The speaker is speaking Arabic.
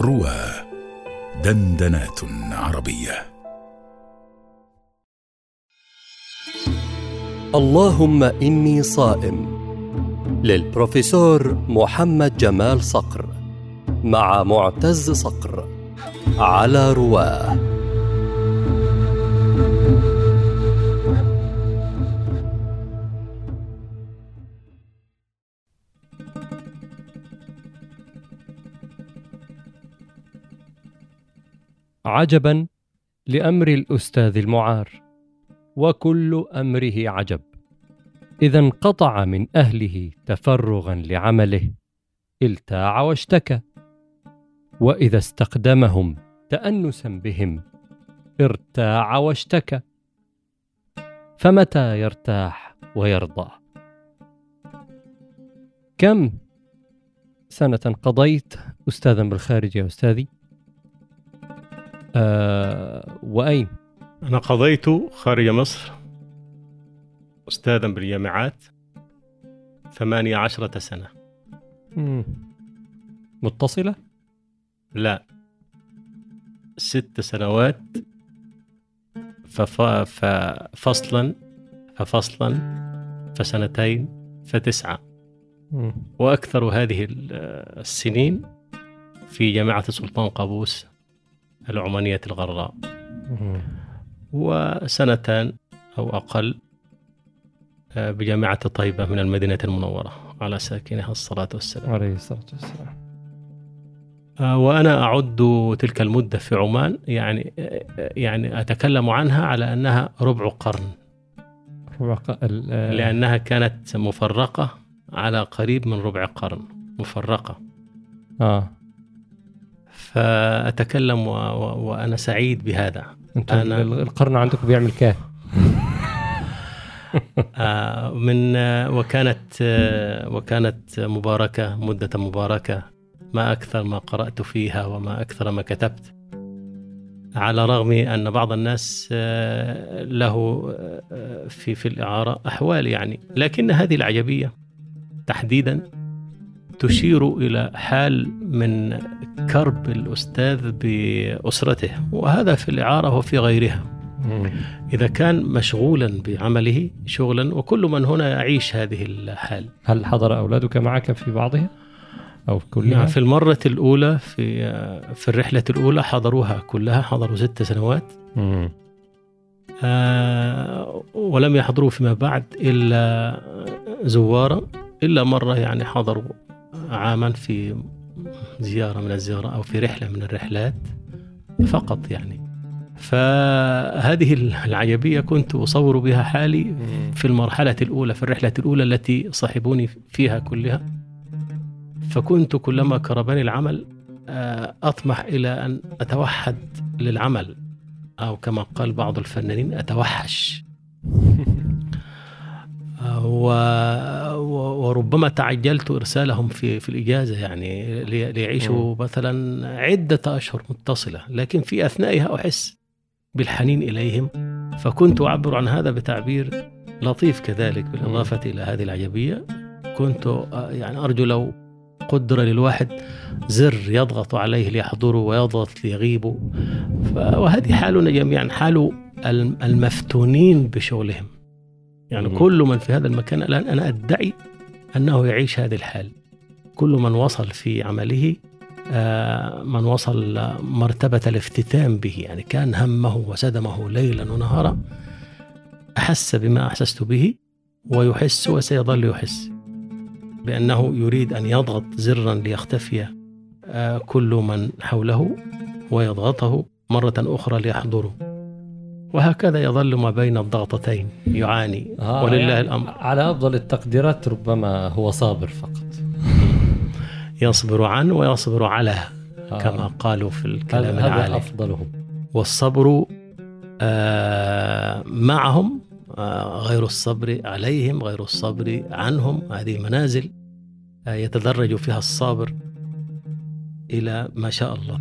روى دندنات عربية. اللهم إني صائم. للبروفيسور محمد جمال صقر مع معتز صقر على رواه. عجبا لأمر الأستاذ المعار وكل أمره عجب. إذا انقطع من أهله تفرغا لعمله التاع واشتكى. وإذا استقدمهم تانسا بهم ارتاع واشتكى. فمتى يرتاح ويرضى؟ كم سنة قضيت استاذا بالخارج يا أستاذي؟ آه وأين؟ أنا قضيت خارج مصر أستاذا بالجامعات ثمانية عشرة سنة. مم. متصلة؟ لا. ست سنوات فف... ففصلا ففصلا فسنتين فتسعة. مم. وأكثر هذه ال- السنين في جامعة سلطان قابوس. العمانية الغراء. وسنتان أو أقل آه، بجامعة طيبة من المدينة المنورة على ساكنها الصلاة والسلام. عليه الصلاة والسلام. آه، وأنا أعد تلك المدة في عمان يعني آه، يعني أتكلم عنها على أنها ربع قرن. ال- آه، لأنها كانت مفرقة على قريب من ربع قرن. مفرقة. آه. فأتكلم و... و... وأنا سعيد بهذا. أنت أنا- ال- القرن عندكم بيعمل كام آه، من آه، وكانت آه، وكانت مباركة مدة مباركة. ما أكثر ما قرأت فيها وما أكثر ما كتبت. على رغم أن بعض الناس آه، له في في الإعارة أحوال يعني لكن هذه العجبية تحديدا تشير إلى حال من كرب الأستاذ بأسرته وهذا في الإعارة وفي غيرها. إذا كان مشغولا بعمله شغلا وكل من هنا يعيش هذه الحال. هل حضر أولادك معك في بعضها أو في كلها؟ نعم في المرة الأولى في في الرحلة الأولى حضروها كلها حضروا ست سنوات. مم. آه، ولم يحضروا فيما بعد إلا زوارا إلا مرة يعني حضروا عاما في زيارة من الزيارة أو في رحلة من الرحلات فقط يعني فهذه العجبية كنت أصور بها حالي. في المرحلة الأولى في الرحلة الأولى التي صاحبوني فيها كلها فكنت كلما كربني العمل آه، أطمح إلى أن أتوحد للعمل أو كما قال بعض الفنانين أتوحش. وربما تعجلت إرسالهم في في الإجازة يعني لي... ليعيشوا مثلا عدة أشهر متصلة لكن في أثنائها أحس بالحنين إليهم فكنت أعبر عن هذا بتعبير لطيف كذلك بالإضافة إلى هذه العجبية. كنت يعني أرجو لو قدر للواحد زر يضغط عليه ليحضروا ويضغط ليغيبوا. ف- وهذه حالنا جميعا حال الم- المفتونين بشغلهم. يعني مم. كل من في هذا المكان الآن أنا أدعي أنه يعيش هذه الحال كل من وصل في عمله آه، من وصل مرتبة الافتتان به يعني كان همه وسدمه ليلا ونهارا أحس بما أحسست به ويحس وسيظل يحس بأنه يريد أن يضغط زرا ليختفي آه، كل من حوله ويضغطه مرة أخرى ليحضره وهكذا يظل ما بين الضغطتين يعاني آه ولله يعني الأمر. على أفضل التقديرات ربما هو صابر فقط. يصبر عنه ويصبر على آه. كما قالوا في الكلام هذا العالي. أفضلهم. والصبر آه، معهم آه، غير الصبر عليهم غير الصبر عنهم. هذه منازل آه، يتدرج فيها الصابر إلى ما شاء الله.